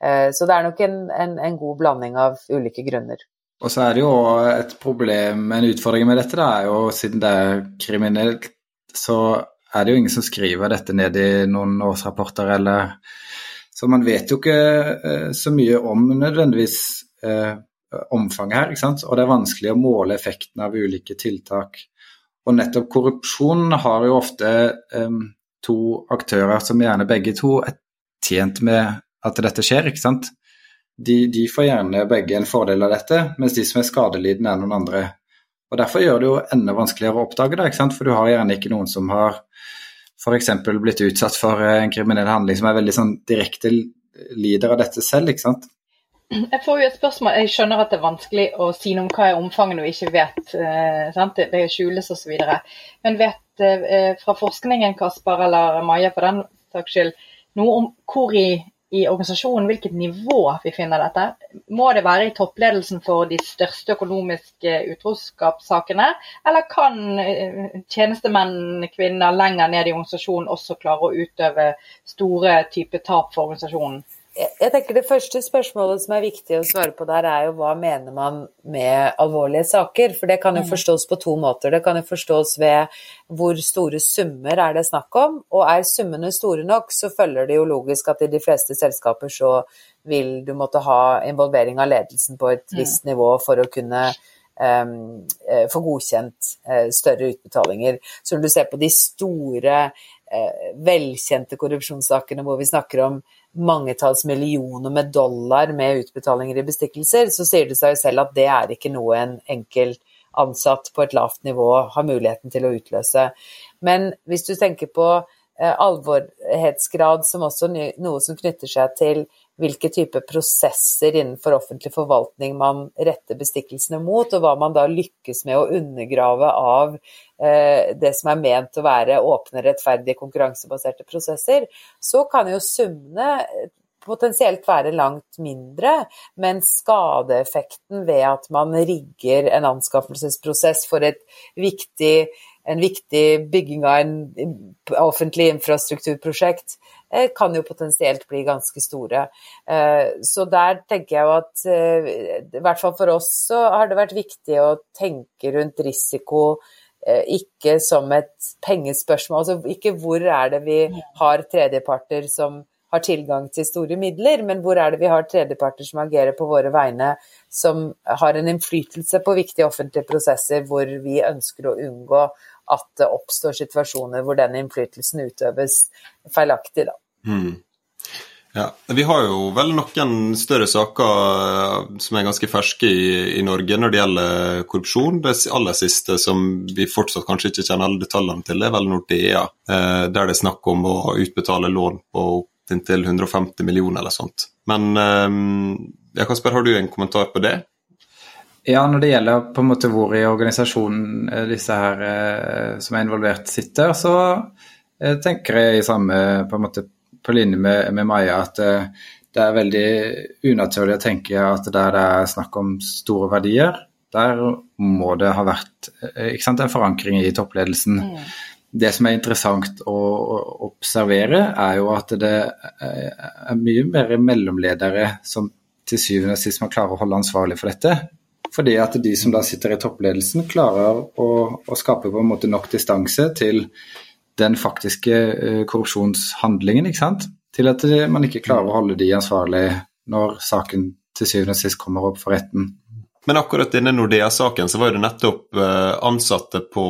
Eh, så det er nok en, en, en, god blanding av ulike grunner. Og så er det jo et problem, en utfordring med dette, da, er jo siden det er kriminelt, så er det jo ingen som skriver dette ned i noen årsrapporter eller Så man vet jo ikke eh, så mye om nødvendigvis eh, omfanget her, ikke sant. Og det er vanskelig å måle effekten av ulike tiltak. Og nettopp korrupsjon har jo ofte eh, to aktører som gjerne begge to er tjent med at dette skjer, ikke sant. De, de, får gjerne begge en fordel av dette, mens de som er skadelidende, er noen andre. Og Derfor gjør det jo enda vanskeligere å oppdage det, ikke sant? for du har gjerne ikke noen som har f.eks. blitt utsatt for en kriminell handling som er veldig sånn direkte lider av dette selv. ikke sant? Jeg får jo et spørsmål, jeg skjønner at det er vanskelig å si noe om hva er omfanget når vi ikke vet. Eh, sant? Det skjules osv. Men vet eh, fra forskningen, Kasper eller Maja for den saks skyld, noe om hvor i i organisasjonen hvilket nivå vi finner dette. Må det være i toppledelsen for de største økonomiske utroskapssakene, eller kan eh, tjenestemenn, kvinner lenger ned i organisasjonen også klare å utøve store typer tap for organisasjonen? Jeg tenker Det første spørsmålet som er viktig å svare på der, er jo hva mener man med alvorlige saker? For det kan jo mm. forstås på to måter. Det kan jo forstås ved hvor store summer er det snakk om. Og er summene store nok, så følger det jo logisk at i de fleste selskaper så vil du måtte ha involvering av ledelsen på et mm. visst nivå for å kunne um, få godkjent uh, større utbetalinger. Så når du ser på de store, velkjente korrupsjonssakene hvor vi snakker om mangetalls millioner med dollar med utbetalinger i bestikkelser, så sier det seg selv at det er ikke noe en enkelt ansatt på et lavt nivå har muligheten til å utløse. Men hvis du tenker på eh, alvorhetsgrad som også noe som knytter seg til hvilke typer prosesser innenfor offentlig forvaltning man retter bestikkelsene mot, og hva man da lykkes med å undergrave av eh, det som er ment å være åpne, rettferdige, konkurransebaserte prosesser, så kan jo summene potensielt være langt mindre, men skadeeffekten ved at man rigger en anskaffelsesprosess for et viktig en viktig bygging av en offentlig infrastrukturprosjekt eh, kan jo potensielt bli ganske store. Eh, så der tenker jeg jo at eh, i hvert fall for oss så har det vært viktig å tenke rundt risiko ikke som et pengespørsmål. Altså ikke hvor er det vi har tredjeparter som har tilgang til store midler, men hvor er det vi har tredjeparter som agerer på våre vegne, som har en innflytelse på viktige offentlige prosesser hvor vi ønsker å unngå at det oppstår situasjoner hvor den innflytelsen utøves feilaktig. Da. Mm. Ja, Vi har jo vel noen større saker eh, som er ganske ferske i, i, Norge når det gjelder korrupsjon. Det aller siste som vi fortsatt kanskje ikke kjenner alle detaljene til, er vel Nordea. Eh, der det er snakk om å utbetale lån på opptil 150 millioner eller sånt. Men ja, Kasper, har du en kommentar på det? Ja, når det gjelder på en måte hvor i organisasjonen disse her som er involvert sitter, så tenker jeg i samme på en måte på linje med, med Maja at det er veldig unaturlig å tenke at der det er snakk om store verdier, der må det ha vært sant, en forankring i toppledelsen. Mm. Det som er interessant å observere, er jo at det er mye mer mellomledere som til syvende og sist man klarer å holde ansvarlig for dette. Fordi at de som da sitter i toppledelsen, klarer å, å skape på en måte nok distanse til den faktiske uh, korrupsjonshandlingen. ikke sant? til at man ikke klarer å holde de ansvarlig når saken til syvende og sist kommer opp for retten. Men akkurat denne Nordea-saken så var det nettopp eh, ansatte på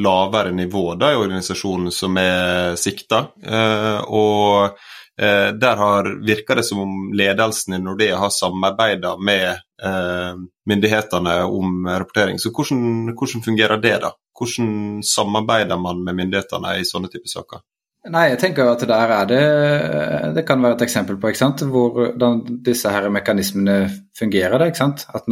lavere nivå da, i organisasjonen som er sikta. Eh, og eh, der har, virker det som om ledelsen i Nordea har samarbeida med myndighetene om rapportering. Så hvordan, hvordan fungerer det, da? Hvordan samarbeider man med myndighetene i sånne typer saker? Nei, jeg tenker at der er det Det kan være et eksempel på hvordan disse her mekanismene fungerer. Det, ikke sant? At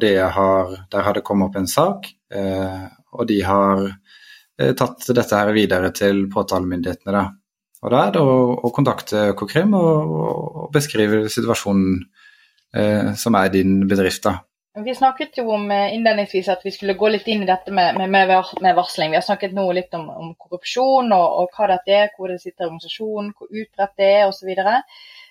det har, der har det kommet opp en sak, eh, og de har eh, tatt dette her videre til påtalemyndighetene. Da. Og da er det å, kontakte Økokrim og, og, beskrive situasjonen eh, som er din bedrift. da. Vi snakket jo om eh, innledningsvis at vi skulle gå litt inn i dette med, med, med varsling. Vi har snakket nå litt om, om korrupsjon og, og, hva dette er, hvor det sitter i organisasjonen, hvor utbredt det er osv.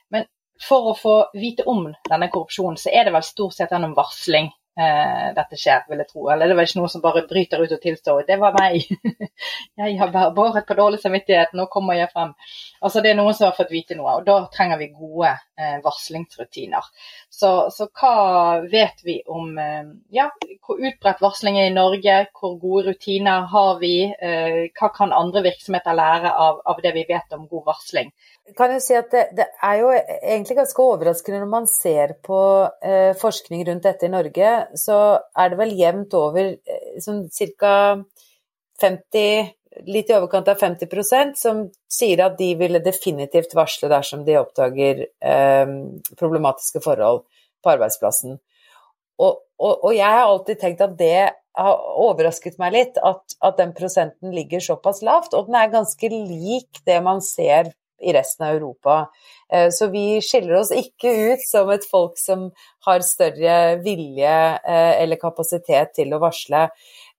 Men for å få vite om denne korrupsjonen, så er det vel stort sett gjennom varsling eh, dette skjer, vil jeg tro. Eller det var ikke noe som bare bryter ut og tilstår. Det var meg. <laughs> jeg har bare båret på dårlig samvittighet, nå kommer jeg frem. Altså Det er noen som har fått vite noe, og da trenger vi gode eh, varslingsrutiner. Så, så, hva vet vi om eh, ja, hvor utbredt varsling er i Norge? Hvor gode rutiner har vi? Eh, hva kan andre virksomheter lære av, av det vi vet om god varsling? Kan jo si at det, det, er jo egentlig ganske overraskende når man ser på eh, forskning rundt dette i Norge, så er det vel jevnt over eh, sånn ca. 50 Litt i overkant av 50% som sier at de ville definitivt varsle dersom de oppdager eh, problematiske forhold på arbeidsplassen. Og, og, og, jeg har alltid tenkt at det har overrasket meg litt, at, at den prosenten ligger såpass lavt. Og den er ganske lik det man ser i resten av Europa. Eh, så vi skiller oss ikke ut som et folk som har større vilje eh, eller kapasitet til å varsle.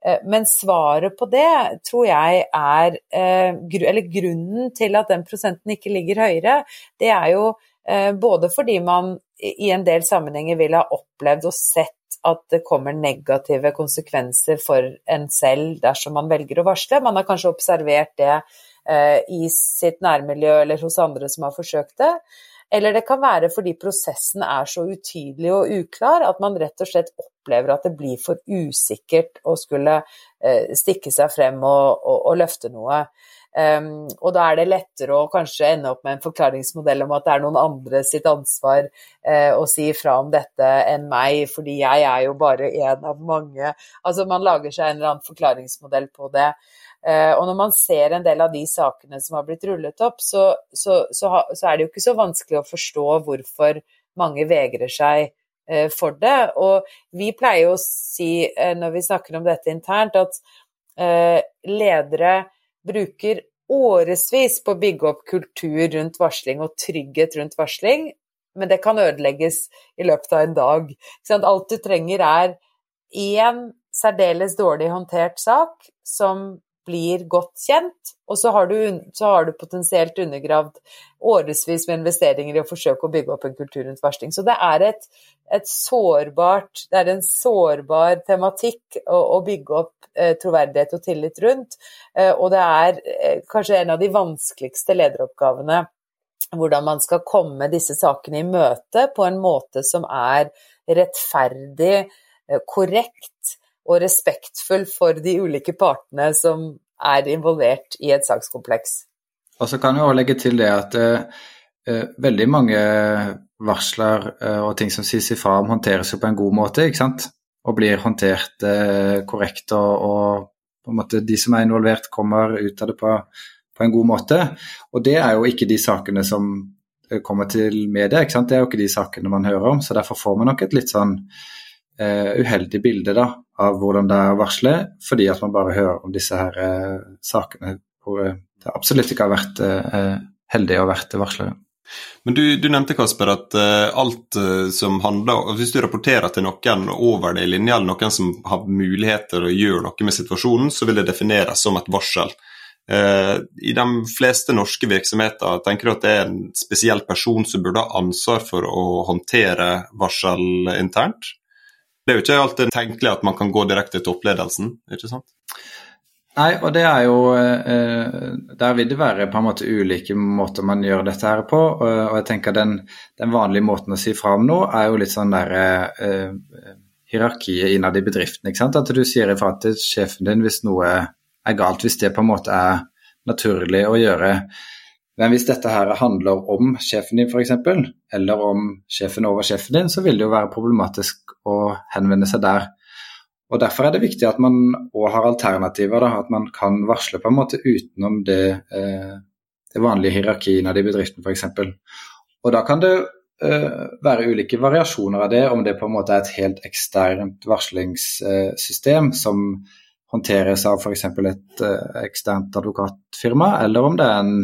Eh, men svaret på det tror jeg er Eller grunnen til at den prosenten ikke ligger høyere, det er jo både fordi man i en del sammenhenger vil ha opplevd og sett at det kommer negative konsekvenser for en selv dersom man velger å varsle. Man har kanskje observert det i sitt nærmiljø eller hos andre som har forsøkt det. Eller det kan være fordi prosessen er så utydelig og uklar at man rett og slett opplever at det blir for usikkert å skulle eh, stikke seg frem og, og, og løfte noe. Um, og da er det lettere å kanskje ende opp med en forklaringsmodell om at det er noen andre sitt ansvar uh, å si ifra om dette enn meg, fordi jeg er jo bare en av mange. Altså man lager seg en eller annen forklaringsmodell på det. Eh, og når man ser en del av de sakene som har blitt rullet opp, så, så, så, så er det jo ikke så vanskelig å forstå hvorfor mange vegrer seg eh, for det. Og vi pleier å si eh, når vi snakker om dette internt, at ledere bruker årevis på å bygge opp kultur rundt varsling og trygghet rundt varsling, men det kan ødelegges i løpet av en dag. Alt du trenger er én særdeles dårlig håndtert sak som blir godt kjent, og så har du, så har du potensielt undergravd årevis med investeringer i å forsøke å bygge opp en kultur rundt varsling. Så det er et, et sårbart, det er en sårbar tematikk å, å bygge opp eh, troverdighet og tillit rundt, eh, og det er eh, kanskje en av de vanskeligste lederoppgavene hvordan man skal komme disse sakene i møte på en måte som er rettferdig, eh, korrekt og respektfull for de ulike partene som er involvert i et sakskompleks. Og så kan jeg også legge til det at eh, eh, veldig mange varsler eh, og ting som sies ifra om, håndteres jo på en god måte, ikke sant? Og blir håndtert eh, korrekt, og, og, på en måte de som er involvert, kommer ut av det på, på, en god måte. Og det er jo ikke de sakene som kommer til media. ikke sant? Det er jo ikke de sakene man hører om, så derfor får man nok et litt sånn uheldig bilde da, av hvordan det er å varsle, fordi at man bare hører om disse her uh, sakene hvor det absolutt ikke har vært heldig å vært varslere. Men du, du, nevnte Kasper, at alt som handler Hvis du rapporterer til noen over det i linja, eller noen som har muligheter å gjøre noe med situasjonen, så vil det defineres som et varsel. Uh, I de fleste norske virksomheter tenker du at det er en spesiell person som burde ha ansvar for å håndtere varsel internt? Det er jo ikke alltid tenkelig at man kan gå direkte til toppledelsen, ikke sant? Nei, og det er jo eh, Der vil det være på en måte ulike måter man gjør dette her på. Og jeg tenker den, den vanlige måten å si fra om nå, er jo litt sånn der eh, hierarkiet innad i bedriften. ikke sant? At du sier ifra til sjefen din hvis noe er galt, hvis det på en måte er naturlig å gjøre. Men hvis dette her handler om sjefen din f.eks., eller om sjefen over sjefen din, så vil det jo være problematisk å henvende seg der. Og Derfor er det viktig at man òg har alternativer, da, at man kan varsle på en måte utenom det, eh, det vanlige hierarkiet innad i bedriften f.eks. Og Da kan det eh, være ulike variasjoner av det, om det på en måte er et helt eksternt varslingssystem som håndteres av f.eks. et eh, eksternt advokatfirma, eller om det er en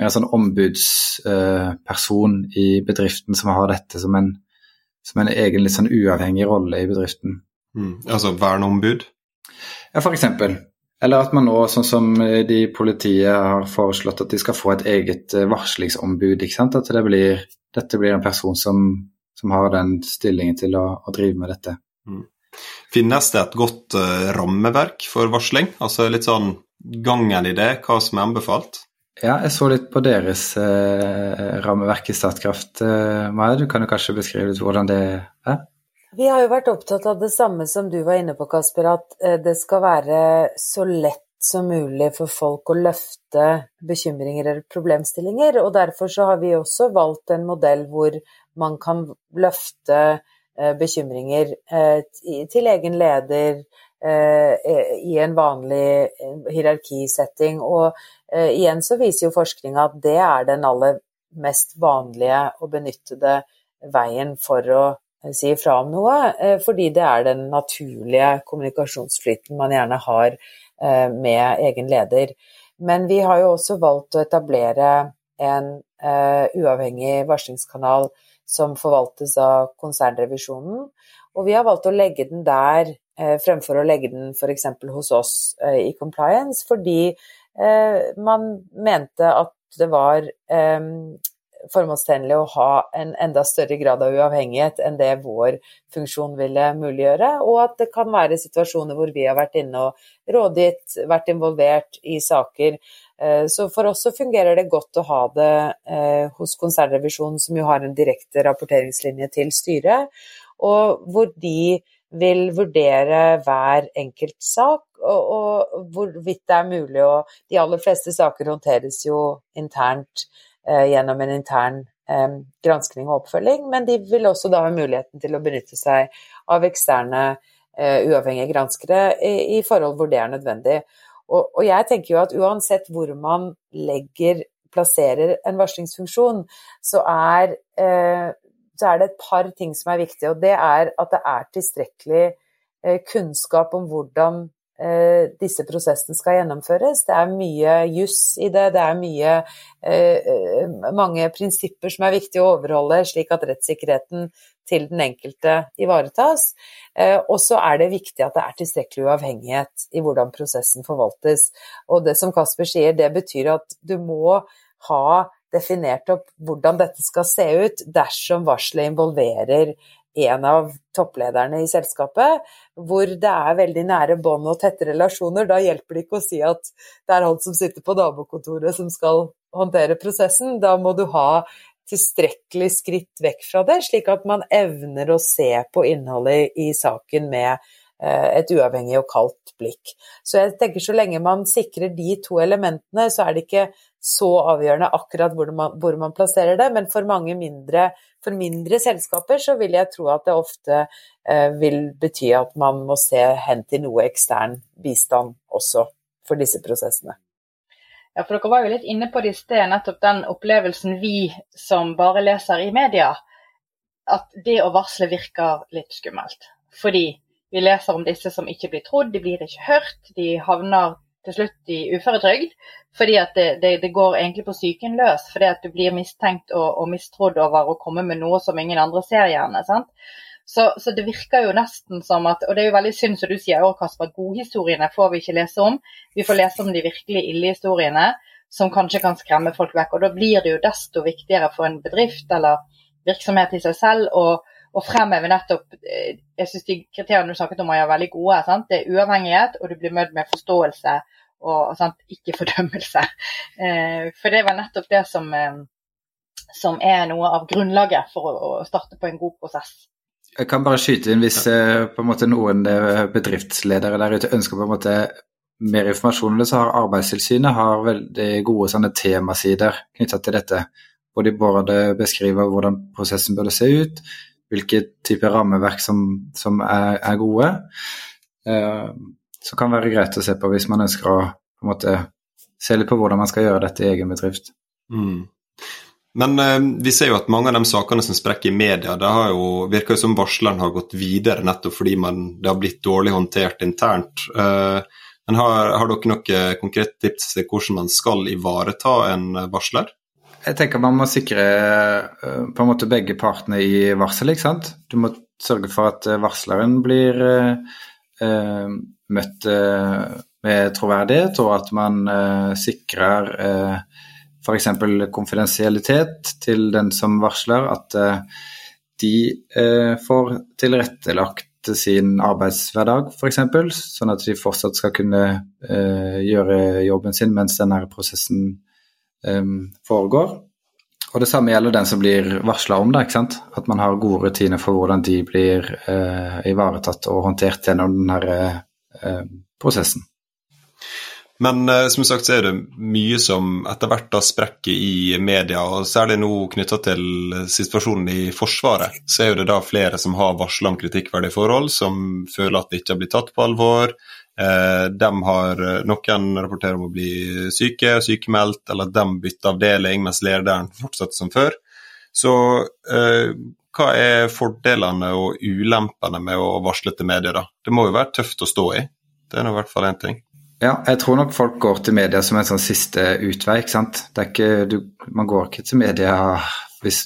mer sånn ombudsperson i bedriften som har dette som en, som en egen litt sånn uavhengig rolle i bedriften. Mm. Altså verneombud? Ja, f.eks. Eller at man nå, sånn som de politiet har foreslått, at de skal få et eget eh, varslingsombud. ikke sant? At det blir, dette blir en person som, som har den stillingen til å, å drive med dette. Mm. Finnes det et godt uh, rammeverk for varsling? Altså litt sånn gangen i det, hva som er anbefalt? Ja, jeg så litt på deres eh, rammeverk i Statkraft. Eh, Maja, du kan jo kanskje beskrive litt hvordan det er? Vi har jo vært opptatt av det samme som du var inne på, Kasper, at eh, det skal være så lett som mulig for folk å løfte bekymringer eller problemstillinger. Og derfor så har vi også valgt en modell hvor man kan løfte eh, bekymringer eh, til egen leder i en vanlig hierarkisetting. Og igjen så viser jo forskninga at det er den aller mest vanlige og benyttede veien for å si ifra om noe, eh, fordi det er den naturlige kommunikasjonsflyten man gjerne har eh, med egen leder. Men vi har jo også valgt å etablere en uavhengig varslingskanal som forvaltes av konsernrevisjonen. Og vi har valgt å legge den der fremfor å legge den f.eks. hos oss uh, i compliance, fordi man mente at det var formålstjenlig å ha en enda større grad av uavhengighet enn det vår funksjon ville muliggjøre, og at det kan være situasjoner hvor vi har vært inne og rådgitt, vært involvert i saker. Eh, så for oss så fungerer det godt å ha det eh, hos konsernrevisjonen, som jo har en direkte rapporteringslinje til styret, og hvor de vil vurdere hver enkelt sak, og, og hvorvidt det er mulig å De aller fleste saker håndteres jo internt Eh, gjennom en intern eh, granskning og oppfølging, men de vil også da ha muligheten til å benytte seg av eksterne eh, uavhengige granskere i, i, forhold hvor det er nødvendig. Og, og, jeg tenker jo at uansett hvor man legger, plasserer en varslingsfunksjon, så er, så er det et par ting som er viktige, og det er at det er tilstrekkelig kunnskap om hvordan Eh, disse prosessene skal gjennomføres. Det er mye juss i det, det er mye, eh, eh, mange prinsipper som er viktig å overholde, slik at rettssikkerheten til den enkelte ivaretas. Og så er det viktig at det er tilstrekkelig uavhengighet i hvordan prosessen forvaltes. Og det som Kasper sier, det betyr at du må ha definert opp hvordan dette skal se ut dersom varselet involverer en av topplederne i selskapet, hvor det er veldig nære bånd og tette relasjoner. Da hjelper det ikke å si at det er han som sitter på nabokontoret som skal håndtere prosessen. Da må du ha tilstrekkelig skritt vekk fra det, slik at man evner å se på innholdet i saken med et uavhengig og kaldt blikk. Så jeg tenker så lenge man sikrer de to elementene, så er det ikke så avgjørende akkurat hvor man, hvor man plasserer det, men for mange mindre for mindre selskaper så vil jeg tro at det ofte eh, vil bety at man må se hen til noe ekstern bistand også for disse prosessene. Ja, for dere var jo litt inne på det i sted, nettopp den opplevelsen vi som bare leser i media, at det å varsle virker litt skummelt. Fordi vi leser om disse som ikke blir trodd, de blir ikke hørt, de havner til slutt i uføretrygd. Fordi at det, det, det går egentlig på psyken løs, fordi at du blir mistenkt og, og mistrodd over å komme med noe som ingen andre ser gjerne. sant? Så, så, det virker jo nesten som at Og det er jo veldig synd, som du sier òg, Kasper, godhistoriene får vi ikke lese om. Vi får lese om de virkelig ille historiene som kanskje kan skremme folk vekk. Og da blir det jo desto viktigere for en bedrift eller virksomhet i seg selv å, å fremheve nettopp eh, Jeg syns de kriteriene du snakket om er veldig gode. Sant? Det er uavhengighet, og du blir møtt med forståelse og sant? ikke fordømmelse. <laughs> Eh, for det var nettopp det som, eh, som er noe av grunnlaget for å, starte på en god prosess. Jeg kan bare skyte inn hvis måte noen bedriftsledere der ute ønsker på en måte mer informasjon om det, så har Arbeidstilsynet har veldig gode sånne temasider knytta til dette. Hvor de både beskriver hvordan prosessen burde se ut, hvilke typer rammeverk som, som er, er, gode. Eh, så kan det være greit å se på hvis man ønsker å måte se litt på hvordan man skal gjøre dette i egen bedrift. Mm. Men eh, vi ser jo at mange av de sakene som sprekker i media, det har jo, virker jo som varsleren har gått videre nettopp fordi man, det har blitt dårlig håndtert internt. Eh, men har, har dere noen konkrete tips til hvordan man skal ivareta en varsler? Jeg tenker man må sikre eh, på en måte begge partene i varsel. ikke sant? Du må sørge for at varsleren blir eh, eh møtt med troverdighet, og at man eh, sikrer eh, f.eks. konfidensialitet til den som varsler, at eh, de eh, får tilrettelagt sin arbeidshverdag f.eks., sånn at de fortsatt skal kunne eh, gjøre jobben sin mens denne prosessen foregår. Og Det samme gjelder den som blir varsla om det. ikke sant? At man har gode rutiner for hvordan de blir eh, ivaretatt og håndtert gjennom denne eh, prosessen. Men eh, som sagt så er det mye som etter hvert da sprekker i media, og særlig nå knytta til situasjonen i Forsvaret, så er det da flere som har varsla om kritikkverdige forhold, som føler at det ikke har blitt tatt på alvor. Eh, de har, eh, Noen rapporterer om å bli syke, sykemeldt, eller at de bytter avdeling mens lederen fortsetter som før. Så eh, hva er fordelene og ulempene med å varsle til media, da? Det må jo være tøft å stå i. Det er nå i hvert fall én ting. Ja, jeg tror nok folk går til media som en sånn siste utvei. ikke sant? Ikke, du, man går ikke til media hvis,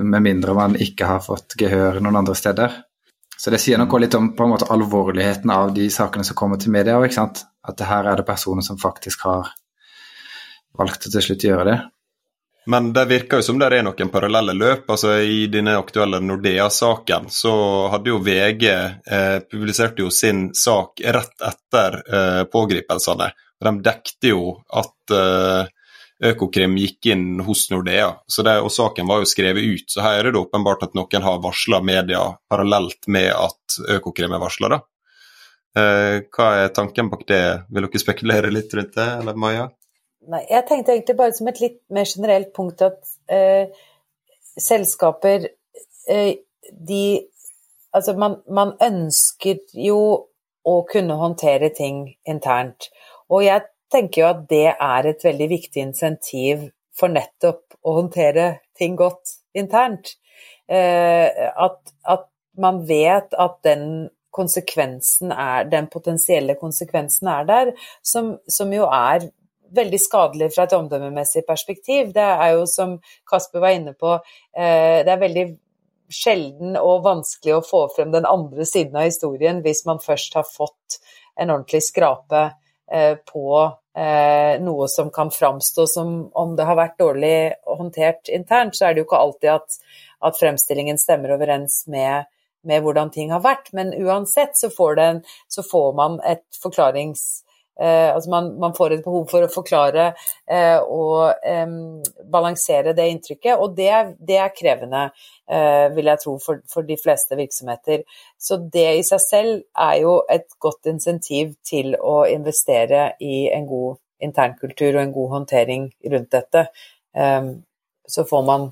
med mindre man ikke har fått gehør noen andre steder. Så det sier noe litt om på en måte alvorligheten av de sakene som kommer til media. sant? At her er det personer som faktisk har valgt å til slutt gjøre det. Men det virker jo som det er noen parallelle løp. altså I denne aktuelle Nordea-saken så hadde jo VG eh, publiserte jo sin sak rett etter eh, pågripelsene. De dekte jo at eh, Økokrim gikk inn hos Nordea, så det, og saken var jo skrevet ut. Så her er det åpenbart at noen har varsla media parallelt med at Økokrim er varsla. Eh, hva er tanken bak det? Vil dere spekulere litt rundt det, eller Maja? Nei, jeg tenkte egentlig bare som et litt mer generelt punkt at eh, selskaper eh, de Altså, man, man, ønsker jo å kunne håndtere ting internt. Og jeg tenker jo at det er et veldig viktig insentiv for nettopp å håndtere ting godt internt. Eh, at, at, man vet at den konsekvensen er, den potensielle konsekvensen er der, som, som jo er veldig skadelig fra et omdømmemessig perspektiv. Det er jo som Kasper var inne på, eh, det er veldig sjelden og vanskelig å få frem den andre siden av historien hvis man først har fått en ordentlig skrape på eh, noe som kan framstå som om det har vært dårlig håndtert internt, så er det jo ikke alltid at, at fremstillingen stemmer overens med, med, hvordan ting har vært. Men uansett så får, den, så får man et forklarings Eh, altså man, man, får et behov for å forklare eh, og eh, balansere det inntrykket, og det, det er krevende, eh, vil jeg tro, for, for, de fleste virksomheter. Så det i seg selv er jo et godt insentiv til å investere i en god internkultur og en god håndtering rundt dette. Så får man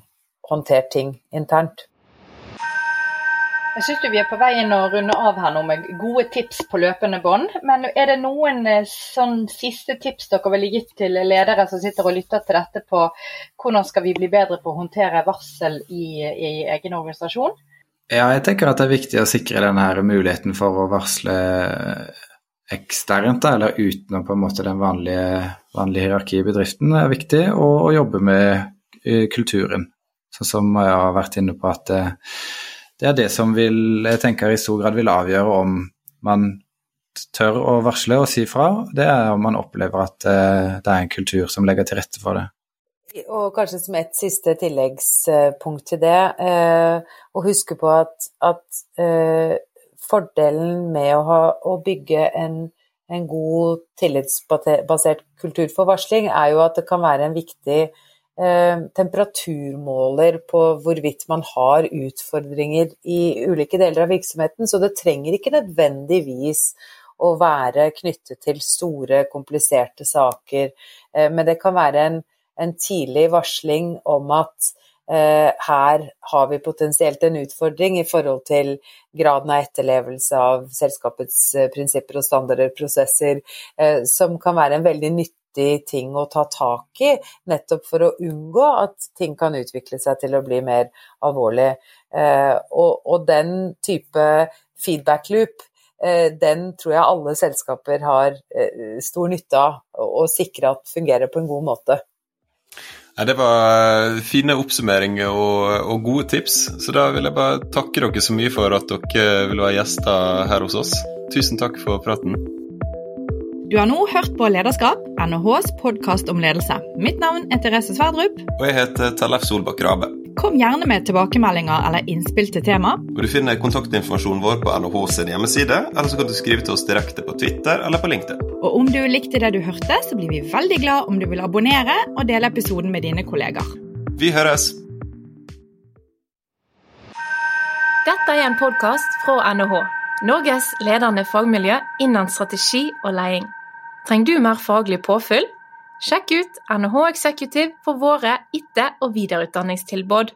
håndtert ting internt. Jeg syns vi er på vei inn å runde av her nå med gode tips på løpende bånd. Men er det noen eh, sånn siste tips dere ville gitt til ledere som sitter og lytter til dette på hvordan skal vi bli bedre på å håndtere varsel i, i egen organisasjon? Ja, jeg tenker at det er viktig å sikre denne muligheten for å varsle eksternt, eller utenom på en måte den vanlige, vanlige hierarkiet i bedriften, er viktig. Og å jobbe med eh, kulturen, sånn som jeg har vært inne på at det, er det som vil, jeg tenker i stor grad vil avgjøre om man tør å varsle og si fra, det er om man opplever at eh, det er en kultur som legger til rette for det. Og kanskje som et siste tilleggspunkt til det, eh, å huske på at, at eh, fordelen med å, ha, å bygge en, en, god tillitsbasert kultur for varsling, er jo at det kan være en viktig eh, temperaturmåler på hvorvidt man har utfordringer i ulike deler av virksomheten. Så det trenger ikke nødvendigvis å være knyttet til store, kompliserte saker, eh, men det kan være en en tidlig varsling om at eh, her har vi potensielt en utfordring i forhold til graden av etterlevelse av selskapets eh, prinsipper og standarder, prosesser, eh, som kan være en veldig nyttig ting å ta tak i, nettopp for å unngå at ting kan utvikle seg til å bli mer alvorlig. Eh, og, og, den type feedback loop eh, den tror jeg alle selskaper har eh, stor nytte av å sikre at fungerer på en god måte. Ja, det var fine oppsummeringer og, og, gode tips. Så da vil jeg bare takke dere så mye for at dere vil være gjester her hos oss. Tusen takk for praten. Du har nå hørt på Lederskap, NHHs podkast om ledelse. Mitt navn er Therese Sverdrup. Og jeg heter Tellef Solbakk Rabe. Kom gjerne med tilbakemeldinger eller innspill til tema. Og Du finner kontaktinformasjonen vår på NHH sin hjemmeside, eller så kan du skrive til oss direkte på Twitter eller på LinkedIn. Og om du likte det du hørte, så blir vi veldig glad om du vil abonnere og dele episoden med dine kolleger. Vi høres! Dette er en podkast fra NHH, Norges ledende fagmiljø innen strategi og leding. Trenger du mer faglig påfyll? Sjekk ut NHH Executive for våre etter- og videreutdanningstilbud.